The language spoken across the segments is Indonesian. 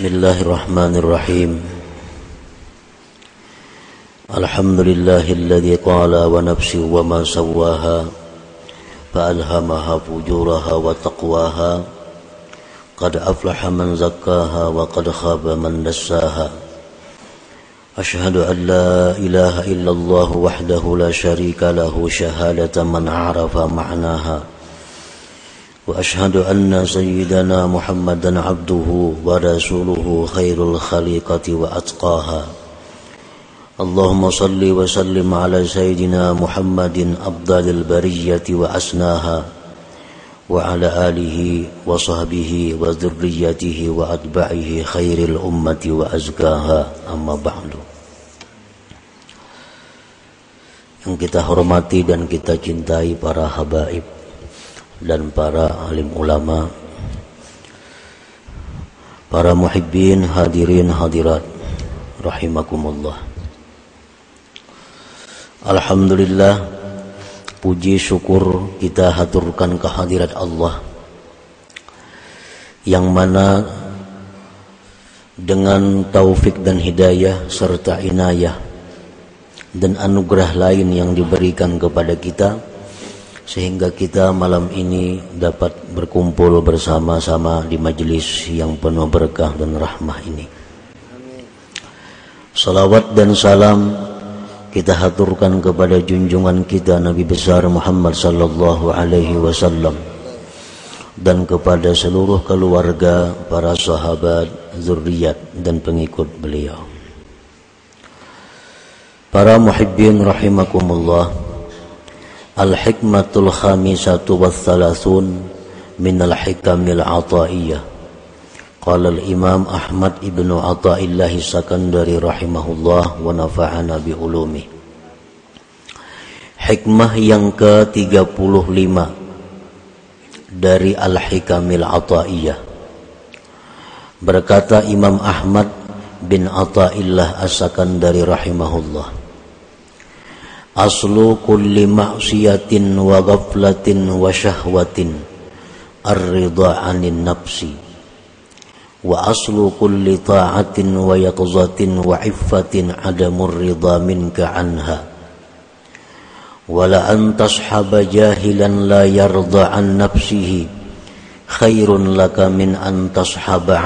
بسم الله الرحمن الرحيم. الحمد لله الذي قال ونفس وما سواها فألهمها فجورها وتقواها قد أفلح من زكاها وقد خاب من دساها أشهد أن لا إله إلا الله وحده لا شريك له شهادة من عرف معناها. وأشهد أن سيدنا محمدا عبده ورسوله خير الخليقة وأتقاها. اللهم صل وسلم على سيدنا محمد أفضل البرية وأسناها وعلى آله وصحبه وذريته وأتباعه خير الأمة وأزكاها. أما بعد yang kita hormati dan kita cintai para habaib. Dan para alim ulama para muhibbin hadirin hadirat rahimakumullah. Alhamdulillah puji syukur kita haturkan kehadirat Allah yang mana dengan taufik dan hidayah serta inayah dan anugerah lain yang diberikan kepada kita sehingga kita malam ini dapat berkumpul bersama-sama di majelis yang penuh berkah dan rahmah ini. Salawat dan salam kita haturkan kepada junjungan kita Nabi besar Muhammad sallallahu alaihi wasallam dan kepada seluruh keluarga, para sahabat, zuriat dan pengikut beliau. Para muhibbin rahimakumullah. Al-hikmatul khamisatu wa thalathun min al-hikamil ataiyah. Qala al-imam Ahmad ibnu Ata'illah Sakandari rahimahullah wa nafa'ana bi ulumi. Hikmah yang ke-35 dari Al-Hikamil Ata'iyah. Berkata Imam Ahmad bin Ata'illah As-Sakandari rahimahullah aslu kulli ma'siyatin wa ghaflatin wa syahwatin ar-ridha 'anil nafsi wa aslu kulli ta'atin wa yaqzatin wa 'iffatin 'adamur ridha minka 'anha wala an tashhaba jahilan la yarda 'an nafsihi khairun laka min an tashhaba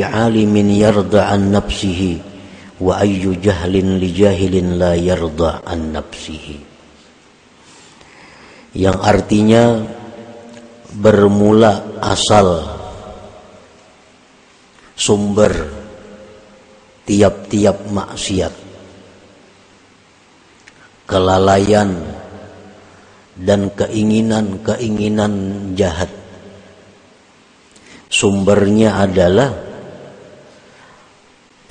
an nafsihi wa ayyu jahlin li jahilin la yarda an nafsihi yang artinya bermula asal sumber tiap-tiap maksiat kelalaian dan keinginan-keinginan jahat. Sumbernya adalah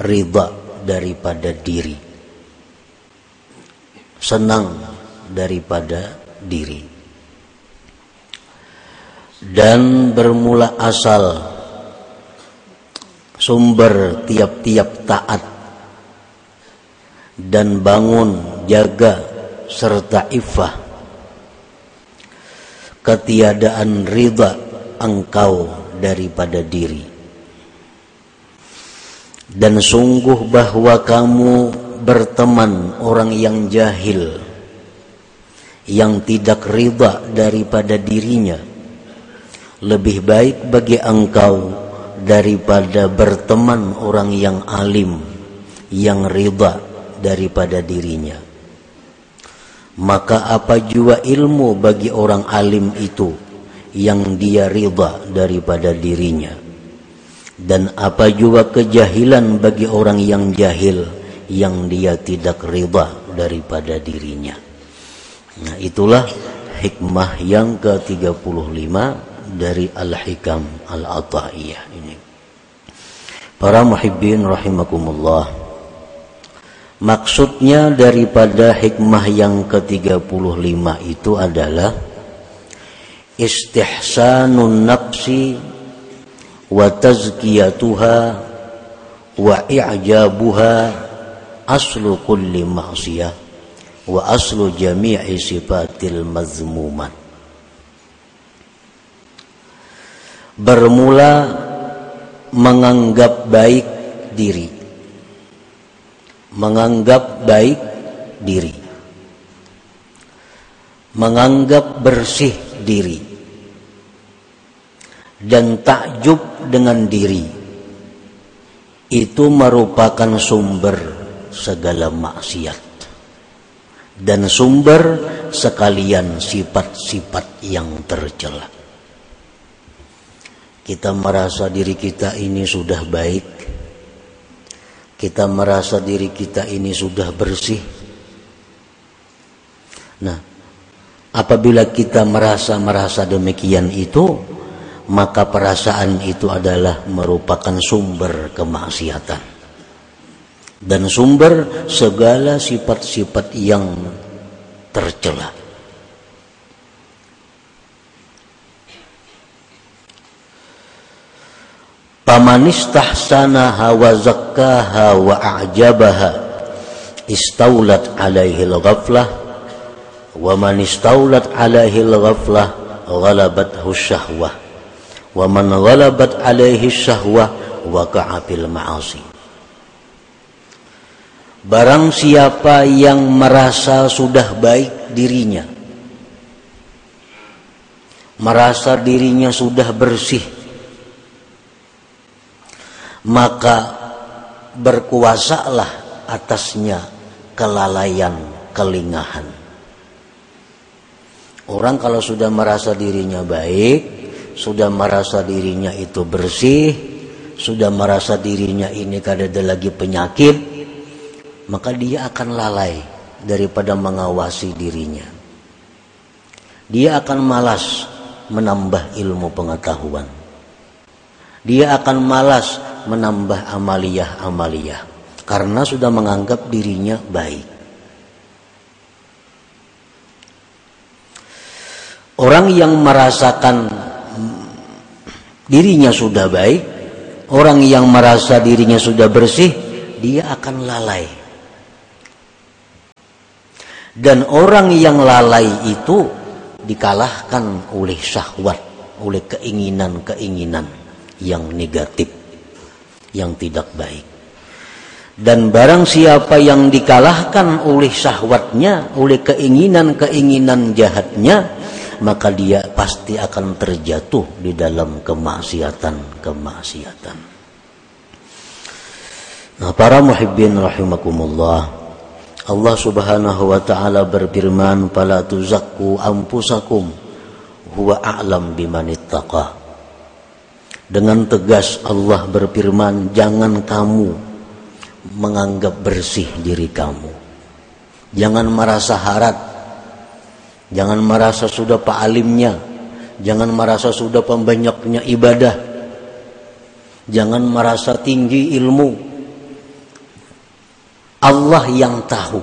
riba daripada diri. Senang daripada diri. Dan bermula asal. Sumber tiap-tiap taat. Dan bangun jaga serta ifah ketiadaan riba engkau daripada diri dan sungguh bahwa kamu berteman orang yang jahil yang tidak riba daripada dirinya. Lebih baik bagi engkau daripada berteman orang yang alim yang riba daripada dirinya. Maka apa jua ilmu bagi orang alim itu yang dia riba daripada dirinya dan apa juga kejahilan bagi orang yang jahil yang dia tidak riba daripada dirinya. Nah, itulah hikmah yang ke-35 dari Al-Hikam Al-Ata'iyah ini. Para muhibbin rahimakumullah. Maksudnya daripada hikmah yang ke-35 itu adalah istihsanun nafsi wa tazkiyatuha wa i'jabuha aslu kulli ma'siyah wa aslu jami'i sifatil mazmumat. Bermula menganggap baik diri. Menganggap baik diri. Menganggap bersih diri dan takjub dengan diri itu merupakan sumber segala maksiat dan sumber sekalian sifat-sifat yang tercela. Kita merasa diri kita ini sudah baik. Kita merasa diri kita ini sudah bersih. Nah, apabila kita merasa-merasa demikian itu, maka perasaan itu adalah merupakan sumber kemaksiatan dan sumber segala sifat-sifat yang tercela. Paman istahsanaha wa zakkaha wa a'jabaha istaulat alaihi al-ghaflah wa man istaulat alaihi al-ghaflah ghalabathu syahwah wa man ghalabat alaihi syahwah waqa'a fil ma'asi Barang siapa yang merasa sudah baik dirinya Merasa dirinya sudah bersih maka berkuasalah atasnya kelalaian, kelingahan. Orang kalau sudah merasa dirinya baik, sudah merasa dirinya itu bersih, sudah merasa dirinya ini kada ada lagi penyakit, maka dia akan lalai daripada mengawasi dirinya. Dia akan malas menambah ilmu pengetahuan. Dia akan malas menambah amaliyah-amaliyah karena sudah menganggap dirinya baik. Orang yang merasakan dirinya sudah baik, orang yang merasa dirinya sudah bersih, dia akan lalai. Dan orang yang lalai itu dikalahkan oleh syahwat, oleh keinginan-keinginan yang negatif yang tidak baik. Dan barang siapa yang dikalahkan oleh syahwatnya, oleh keinginan-keinginan jahatnya, maka dia pasti akan terjatuh di dalam kemaksiatan-kemaksiatan. Nah, para muhibbin rahimakumullah, Allah Subhanahu wa taala berfirman, "Fala tuzakku anfusakum huwa a'lam bimanittaqa." Dengan tegas Allah berfirman, jangan kamu menganggap bersih diri kamu. Jangan merasa harat. Jangan merasa sudah pak alimnya. Jangan merasa sudah pembanyaknya ibadah. Jangan merasa tinggi ilmu. Allah yang tahu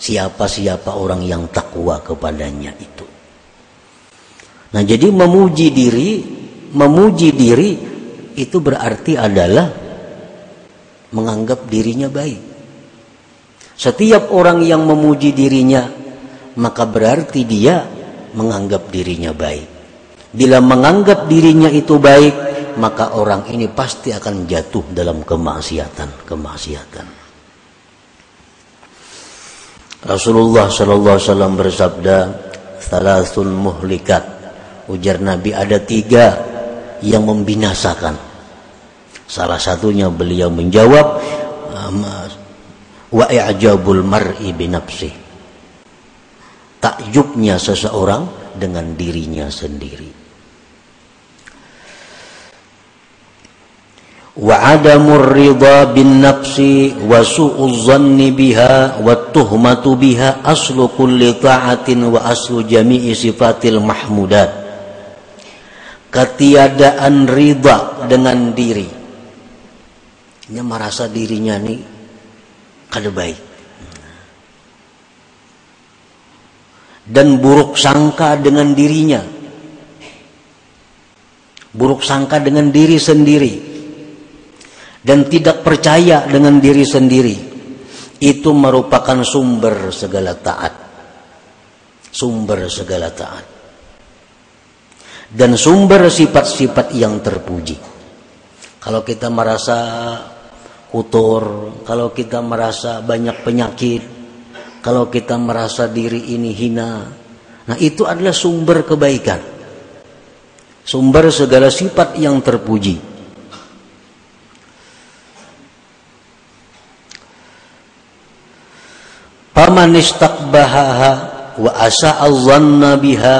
siapa-siapa orang yang takwa kepadanya itu. Nah, jadi memuji diri memuji diri itu berarti adalah menganggap dirinya baik. Setiap orang yang memuji dirinya maka berarti dia menganggap dirinya baik. Bila menganggap dirinya itu baik, maka orang ini pasti akan jatuh dalam kemaksiatan, kemaksiatan. Rasulullah sallallahu alaihi wasallam bersabda, "Salasun muhlikat." Ujar Nabi ada tiga yang membinasakan. Salah satunya beliau menjawab wa i'jabul mar'i binafsi. Takjubnya seseorang dengan dirinya sendiri. Wa adamur ridha bin nafsi wa su'uz zanni biha wa tuhmatu biha aslu kulli ta'atin wa aslu jami'i sifatil mahmudat. Ketiadaan riba dengan diri. Dia merasa dirinya nih kada baik dan buruk sangka dengan dirinya. Buruk sangka dengan diri sendiri dan tidak percaya dengan diri sendiri. Itu merupakan sumber segala taat. Sumber segala taat. Dan sumber sifat-sifat yang terpuji. Kalau kita merasa kotor, kalau kita merasa banyak penyakit, kalau kita merasa diri ini hina, nah itu adalah sumber kebaikan. Sumber segala sifat yang terpuji. Paman istakbahaha wa asa dhanna biha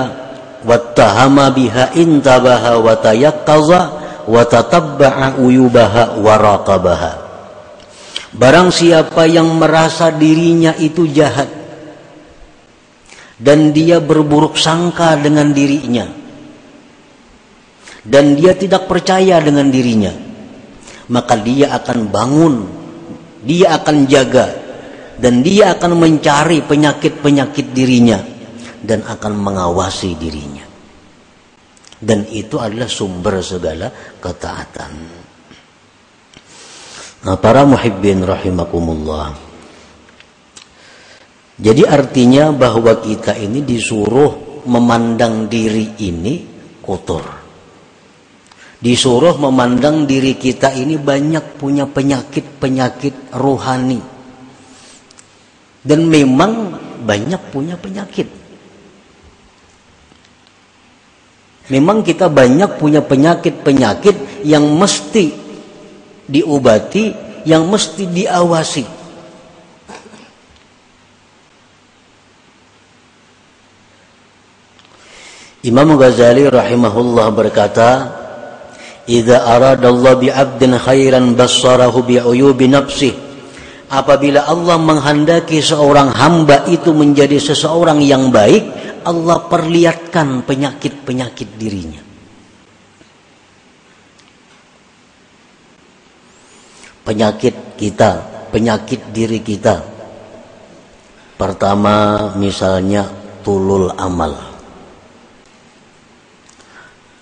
wattahama biha intabaha wa tayaqqaza wa tatabba'a uyubaha wa raqabaha Barang siapa yang merasa dirinya itu jahat dan dia berburuk sangka dengan dirinya dan dia tidak percaya dengan dirinya maka dia akan bangun dia akan jaga dan dia akan mencari penyakit-penyakit dirinya dan akan mengawasi dirinya. Dan itu adalah sumber segala ketaatan. Nah, para muhibbin rahimakumullah. Jadi artinya bahwa kita ini disuruh memandang diri ini kotor. Disuruh memandang diri kita ini banyak punya penyakit-penyakit rohani. Dan memang banyak punya penyakit. Memang kita banyak punya penyakit-penyakit yang mesti diobati, yang mesti diawasi. Imam Ghazali rahimahullah berkata, "Idza aradallahu bi 'abdin khairan bassarahu bi uyubi nafsihi." Apabila Allah menghendaki seorang hamba itu menjadi seseorang yang baik, Allah perlihatkan penyakit-penyakit dirinya. Penyakit kita, penyakit diri kita. Pertama misalnya tulul amal.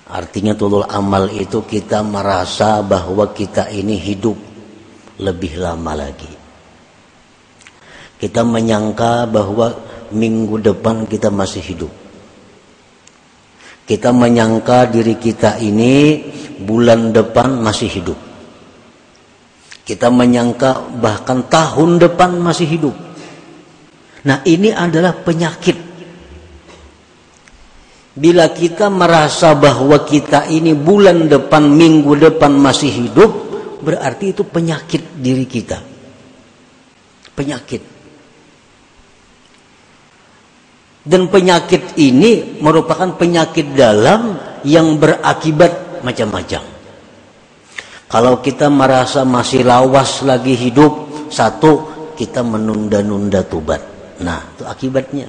Artinya tulul amal itu kita merasa bahwa kita ini hidup lebih lama lagi. Kita menyangka bahwa minggu depan kita masih hidup. Kita menyangka diri kita ini bulan depan masih hidup. Kita menyangka bahkan tahun depan masih hidup. Nah, ini adalah penyakit. Bila kita merasa bahwa kita ini bulan depan, minggu depan masih hidup, berarti itu penyakit diri kita. Penyakit. Dan penyakit ini merupakan penyakit dalam yang berakibat macam-macam. Kalau kita merasa masih lawas lagi hidup, satu kita menunda-nunda tobat. Nah, itu akibatnya.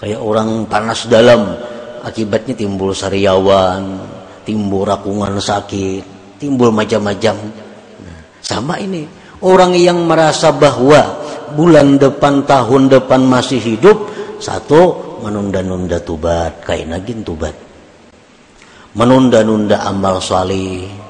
Kayak orang panas dalam, akibatnya timbul sariawan, timbul rakungan sakit, timbul macam-macam. Nah, sama ini, orang yang merasa bahwa bulan depan tahun depan masih hidup satu menunda-nunda tubat kain lagi tubat menunda-nunda amal salih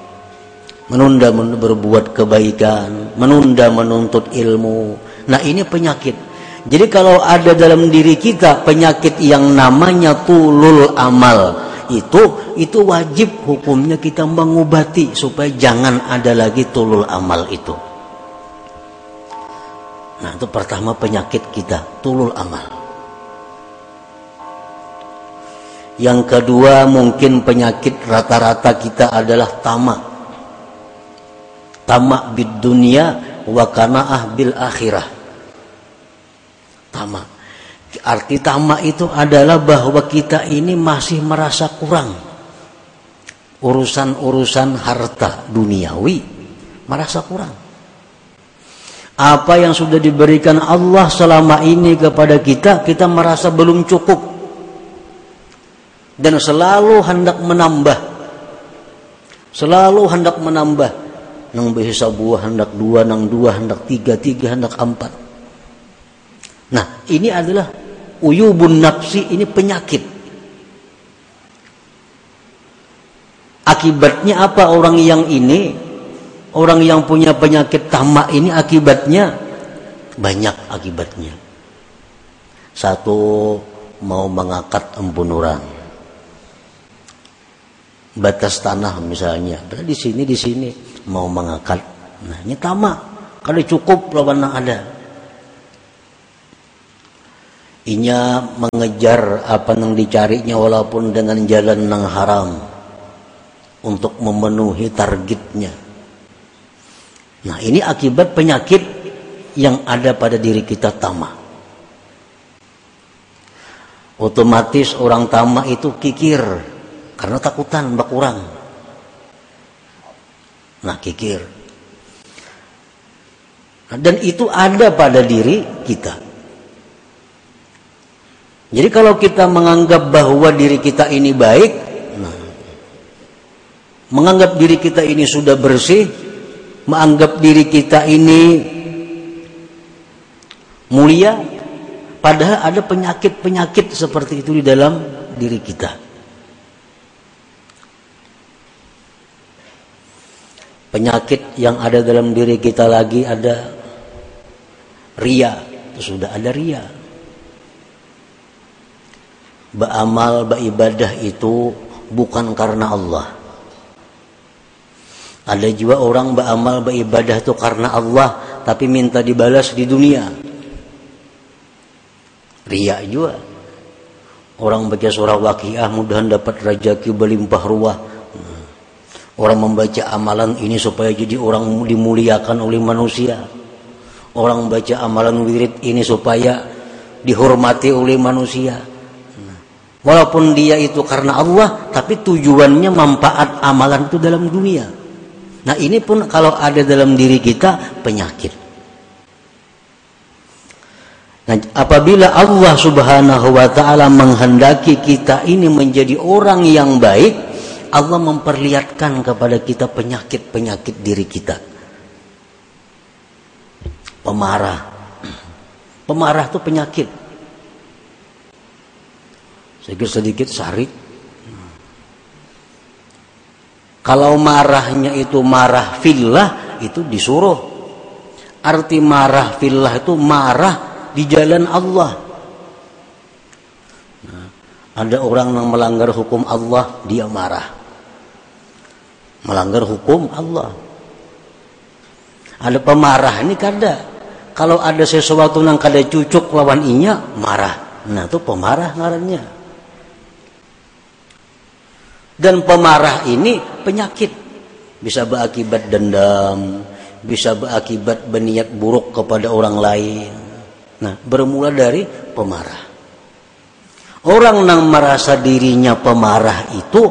menunda berbuat kebaikan. Menunda menuntut ilmu. Nah ini penyakit. Jadi kalau ada dalam diri kita penyakit yang namanya tulul amal itu itu wajib hukumnya kita mengobati supaya jangan ada lagi tulul amal itu. Nah itu pertama penyakit kita, tulul amal. Yang kedua mungkin penyakit rata-rata kita adalah tamak. Tamak bid dunia wa kana'ah bil akhirah. Tamak. Arti tamak itu adalah bahwa kita ini masih merasa kurang. Urusan-urusan harta duniawi merasa kurang apa yang sudah diberikan Allah selama ini kepada kita kita merasa belum cukup dan selalu hendak menambah. Selalu hendak menambah. Nang bisa buah hendak dua nang dua hendak tiga tiga hendak empat. Nah ini adalah uyubun nafsi ini penyakit. Akibatnya apa orang yang ini? Orang yang punya penyakit tamak ini akibatnya? Banyak akibatnya. Satu mau mengangkat embun orang. Batas tanah misalnya. Di sini di sini. Mau mengangkat. Nah ini tama. Kalau cukup lawan ada. Inya mengejar apa yang dicarinya walaupun dengan jalan yang haram. Untuk memenuhi targetnya. Nah ini akibat penyakit yang ada pada diri kita tamak otomatis orang tamak itu kikir karena takutan kurang. Nah kikir. Nah, dan itu ada pada diri kita. Jadi kalau kita menganggap bahwa diri kita ini baik nah, menganggap diri kita ini sudah bersih menganggap diri kita ini mulia padahal ada penyakit-penyakit seperti itu di dalam diri kita penyakit yang ada dalam diri kita lagi ada ria. Sudah ada ria. Beramal beribadah itu bukan karena Allah. Ada juga orang beramal beribadah itu karena Allah tapi minta dibalas di dunia. Ria juga. Orang baca surah waqiah mudahan dapat rezeki berlimpah ruah Orang membaca amalan ini supaya jadi orang dimuliakan oleh manusia. Orang membaca amalan wirid ini supaya dihormati oleh manusia. Walaupun dia itu karena Allah, tapi tujuannya manfaat amalan itu dalam dunia. Nah ini pun kalau ada dalam diri kita penyakit. Nah, apabila Allah Subhanahu wa taala menghendaki kita ini menjadi orang yang baik, Allah memperlihatkan kepada kita penyakit-penyakit diri kita. Pemarah. Pemarah itu penyakit. Sedikit-sedikit sarik. Kalau marahnya itu marah fillah, itu disuruh. Arti marah fillah itu marah di jalan Allah. Nah, ada orang yang melanggar hukum Allah, dia marah melanggar hukum Allah. Ada pemarah ini kada. Kalau ada sesuatu yang kada cucuk lawan inya, marah. Nah itu pemarah ngarannya. Dan pemarah ini penyakit. Bisa berakibat dendam, bisa berakibat berniat buruk kepada orang lain. Nah, bermula dari pemarah. Orang yang merasa dirinya pemarah itu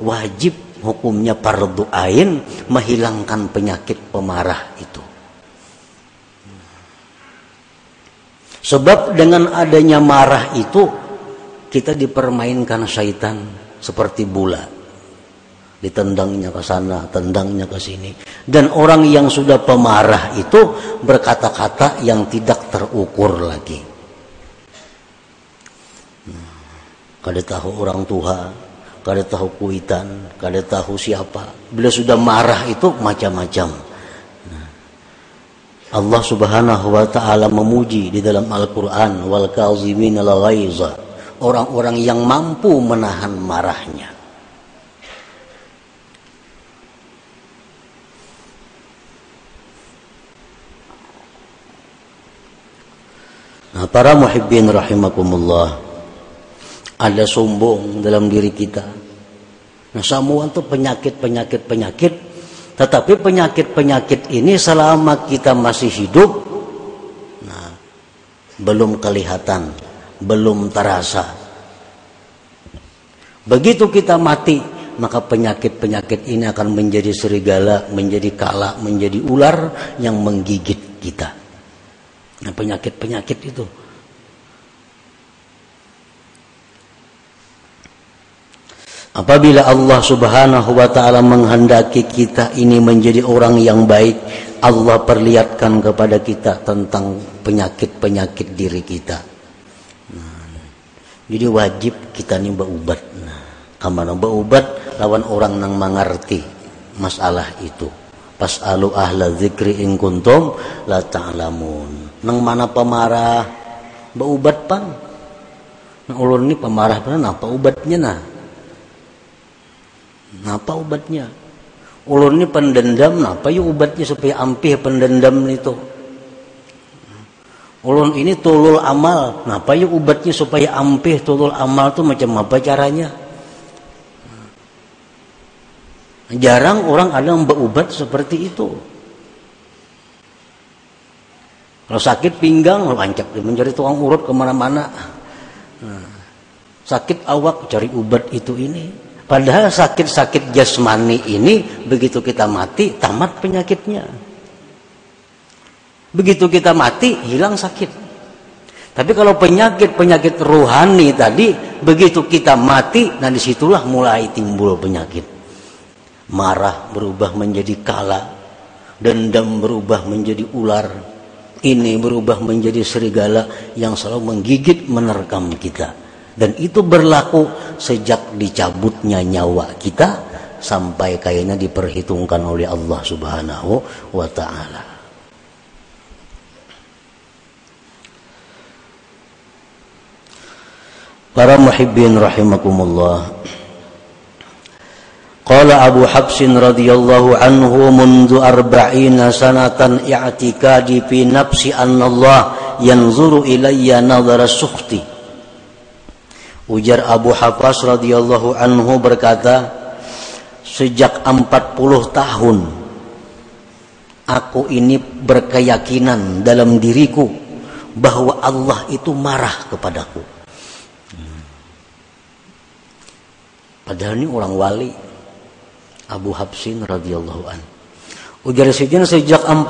wajib hukumnya fardu ain menghilangkan penyakit pemarah itu. Sebab dengan adanya marah itu kita dipermainkan syaitan seperti bola. Ditendangnya ke sana, tendangnya ke sini. Dan orang yang sudah pemarah itu berkata-kata yang tidak terukur lagi. Kada tahu orang tua, kada tahu kuitan, kada tahu siapa. Bila sudah marah itu macam-macam. Nah, Allah Subhanahu wa taala memuji di dalam Al-Qur'an wal kazimin al ghaiza. Orang-orang yang mampu menahan marahnya. Nah, para muhibbin rahimakumullah ada sombong dalam diri kita. Nah, semua itu penyakit-penyakit penyakit. Tetapi penyakit-penyakit ini selama kita masih hidup, nah, belum kelihatan, belum terasa. Begitu kita mati, maka penyakit-penyakit ini akan menjadi serigala, menjadi kala, menjadi ular yang menggigit kita. Nah, penyakit-penyakit itu Apabila Allah Subhanahu wa taala menghendaki kita ini menjadi orang yang baik, Allah perlihatkan kepada kita tentang penyakit-penyakit diri kita. Nah, jadi wajib kita nih berubat. Nah, berubat lawan orang yang mengerti masalah itu. Pas alu ahla zikri in kuntum la ta'lamun. Nang mana pemarah berubat pan. Nah ulun ini pemarah pan apa ubatnya nah? Napa obatnya? Ulun ini pendendam, napa yuk obatnya supaya ampih pendendam itu? Ulun ini tulul amal, napa yuk obatnya supaya ampih tulul amal itu macam apa caranya? Jarang orang ada yang berobat seperti itu. Kalau sakit pinggang, lancap mencari tukang urut ke mana-mana. Nah, sakit awak cari obat itu ini. Padahal sakit-sakit jasmani ini begitu kita mati tamat penyakitnya. Begitu kita mati hilang sakit. Tapi kalau penyakit-penyakit rohani tadi begitu kita mati, nah di situlah mulai timbul penyakit. Marah berubah menjadi kala, dendam berubah menjadi ular, ini berubah menjadi serigala yang selalu menggigit menerkam kita dan itu berlaku sejak dicabutnya nyawa kita sampai kayaknya diperhitungkan oleh Allah Subhanahu wa taala. Para muhibbin rahimakumullah. Qala Abu Hafsin radhiyallahu anhu mundu arba'ina sanatan i'tikadi fi nafsi anna Allah yanzuru ilayya nadhara sukhti Ujar Abu Hafas radhiyallahu anhu berkata, sejak 40 tahun aku ini berkeyakinan dalam diriku bahwa Allah itu marah kepadaku. Padahal ini orang wali, Abu Habsin radhiyallahu an. Ujar Sidin sejak 40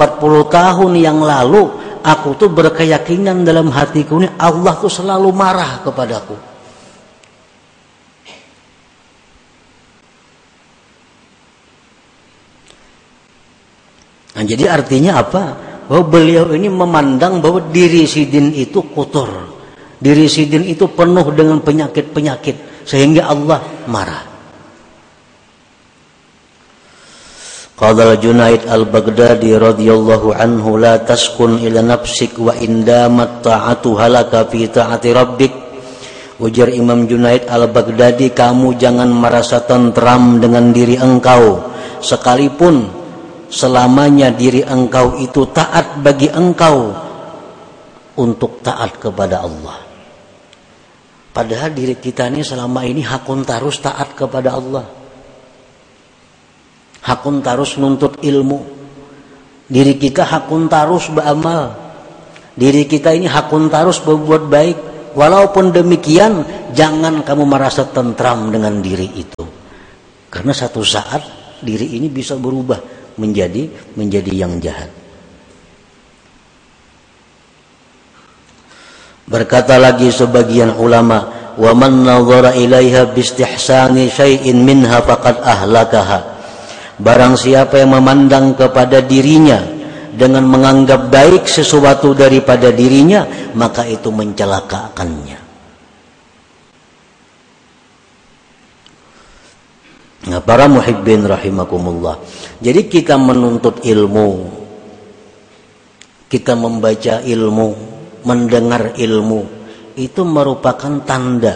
tahun yang lalu aku tuh berkeyakinan dalam hatiku ini Allah tuh selalu marah kepadaku. Nah, jadi artinya apa? Bahwa beliau ini memandang bahwa diri Sidin itu kotor. Diri Sidin itu penuh dengan penyakit-penyakit sehingga Allah marah. Qala Junaid al-Baghdadi radhiyallahu anhu la taskun ila nafsik wa indamat ta'atu halaka fi ta'ati rabbik Ujar Imam Junaid al-Baghdadi kamu jangan merasa tentram dengan diri engkau sekalipun selamanya diri engkau itu taat bagi engkau untuk taat kepada Allah. Padahal diri kita ini selama ini hakun tarus taat kepada Allah. Hakun tarus nuntut ilmu. Diri kita hakun tarus beramal. Diri kita ini hakun tarus berbuat baik. Walaupun demikian jangan kamu merasa tentram dengan diri itu. Karena satu saat diri ini bisa berubah menjadi menjadi yang jahat berkata lagi sebagian ulama wa man nadhara ilaiha bistihsani syai'in minha faqad ahlakaha Barang siapa yang memandang kepada dirinya dengan menganggap baik sesuatu daripada dirinya, maka itu mencelakakannya. Nah, para muhibbin rahimakumullah. Jadi kita menuntut ilmu, kita membaca ilmu, mendengar ilmu, itu merupakan tanda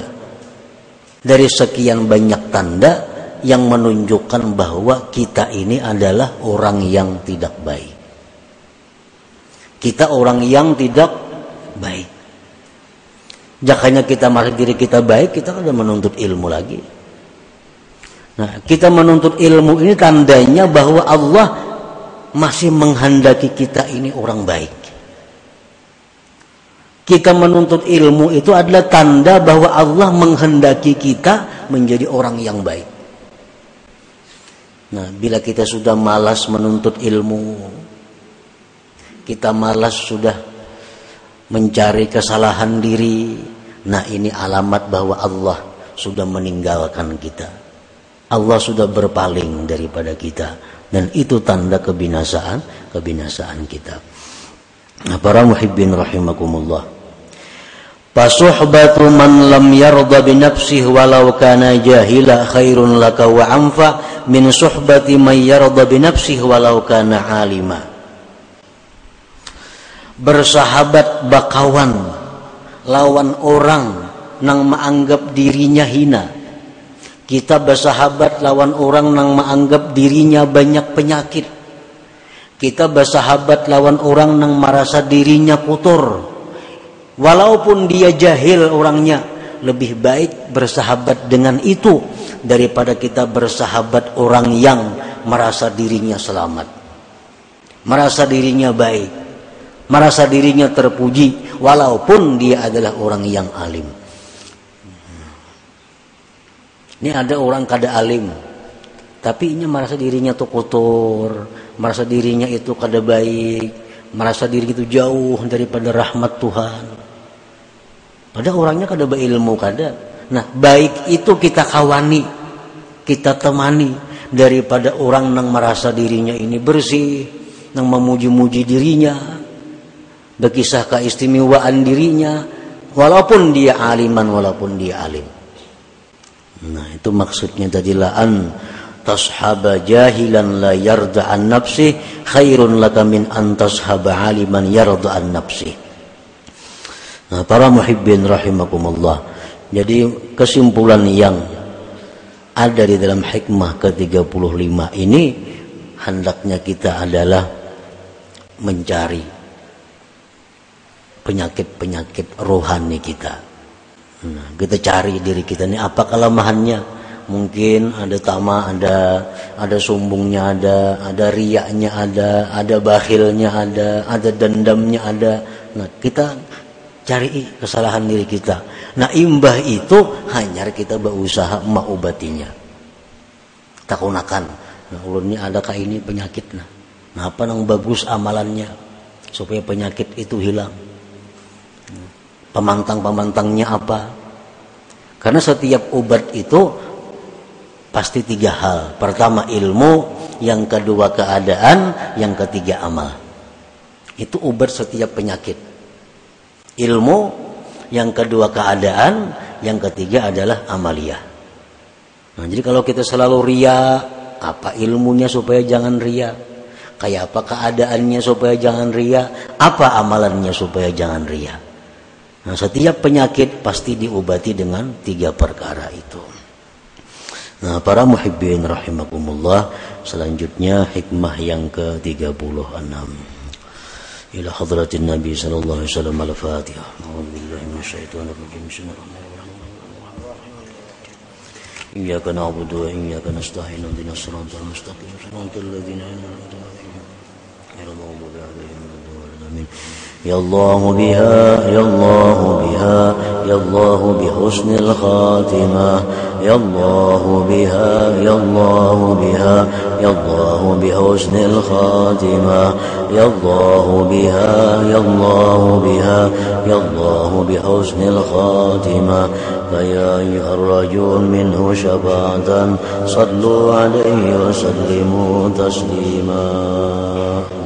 dari sekian banyak tanda yang menunjukkan bahwa kita ini adalah orang yang tidak baik. Kita orang yang tidak baik. Jakanya kita merasa diri kita baik, kita kan menuntut ilmu lagi. Nah, kita menuntut ilmu ini tandanya bahwa Allah masih menghendaki kita ini orang baik. Kita menuntut ilmu itu adalah tanda bahwa Allah menghendaki kita menjadi orang yang baik. Nah, bila kita sudah malas menuntut ilmu, kita malas sudah mencari kesalahan diri, nah ini alamat bahwa Allah sudah meninggalkan kita. Allah sudah berpaling daripada kita dan itu tanda kebinasaan, kebinasaan kita. Nah, para muhibbin rahimakumullah. Fasuhbatu man lam yarda bi nafsihi walau kana jahila khairun laka wa anfa min suhbati man yarda bi nafsihi walau kana alima. Bersahabat bakawan lawan orang nang menganggap dirinya hina. Kita bersahabat lawan orang yang menganggap dirinya banyak penyakit. Kita bersahabat lawan orang yang merasa dirinya kotor. Walaupun dia jahil orangnya lebih baik bersahabat dengan itu daripada kita bersahabat orang yang merasa dirinya selamat. Merasa dirinya baik merasa dirinya terpuji walaupun dia adalah orang yang alim ini ada orang kada alim, tapi ini merasa dirinya tuh kotor, merasa dirinya itu kada baik, merasa diri itu jauh daripada rahmat Tuhan. Padahal orangnya kada berilmu kada. Nah, baik itu kita kawani, kita temani daripada orang yang merasa dirinya ini bersih, yang memuji-muji dirinya, berkisah keistimewaan dirinya, walaupun dia aliman, walaupun dia alim. Nah itu maksudnya tadi an tashaba jahilan la yarda an nafsi khairun laka min an tashaba aliman yarda an nafsi. Nah para muhibbin rahimakumullah. Jadi kesimpulan yang ada di dalam hikmah ke-35 ini hendaknya kita adalah mencari penyakit-penyakit rohani kita Nah, kita cari diri kita ini apa kelemahannya. Mungkin ada tama, ada ada sombongnya ada, ada riaknya ada, ada bakhilnya ada, ada dendamnya ada. Nah, kita cari kesalahan diri kita. Nah, imbah itu hanya kita berusaha mengobatinya. Kita gunakan. Nah, ini adakah ini penyakit nah. Nah, apa yang bagus amalannya supaya penyakit itu hilang pemantang-pemantangnya apa? Karena setiap obat itu pasti tiga hal. Pertama ilmu yang kedua keadaan yang ketiga amal. Itu obat setiap penyakit. Ilmu yang kedua keadaan yang ketiga adalah amalia nah jadi kalau kita selalu ria apa ilmunya supaya jangan ria? Kayak apa keadaannya supaya jangan ria? Apa amalannya supaya jangan ria Nah, setiap penyakit pasti diobati dengan tiga perkara itu. Nah, para muhibbin rahimakumullah, selanjutnya hikmah yang ke-36. Ila hadratin Nabi sallallahu alaihi wasallam al-Fatihah. Rajim. Iyyaka na'budu wa iyyaka nasta'in. Ihdinash mustaqim. Ladzina an'amta 'alaihim. يا الله بها يا الله بها يا الله بحسن الخاتمة. يا الله بها يا الله بها يا الله بحسن الخاتمة. يا الله بها يا الله بها يا الله بحسن الخاتمة. فيا أيها الرجل منه شفاعة صلوا عليه وسلموا تسليما.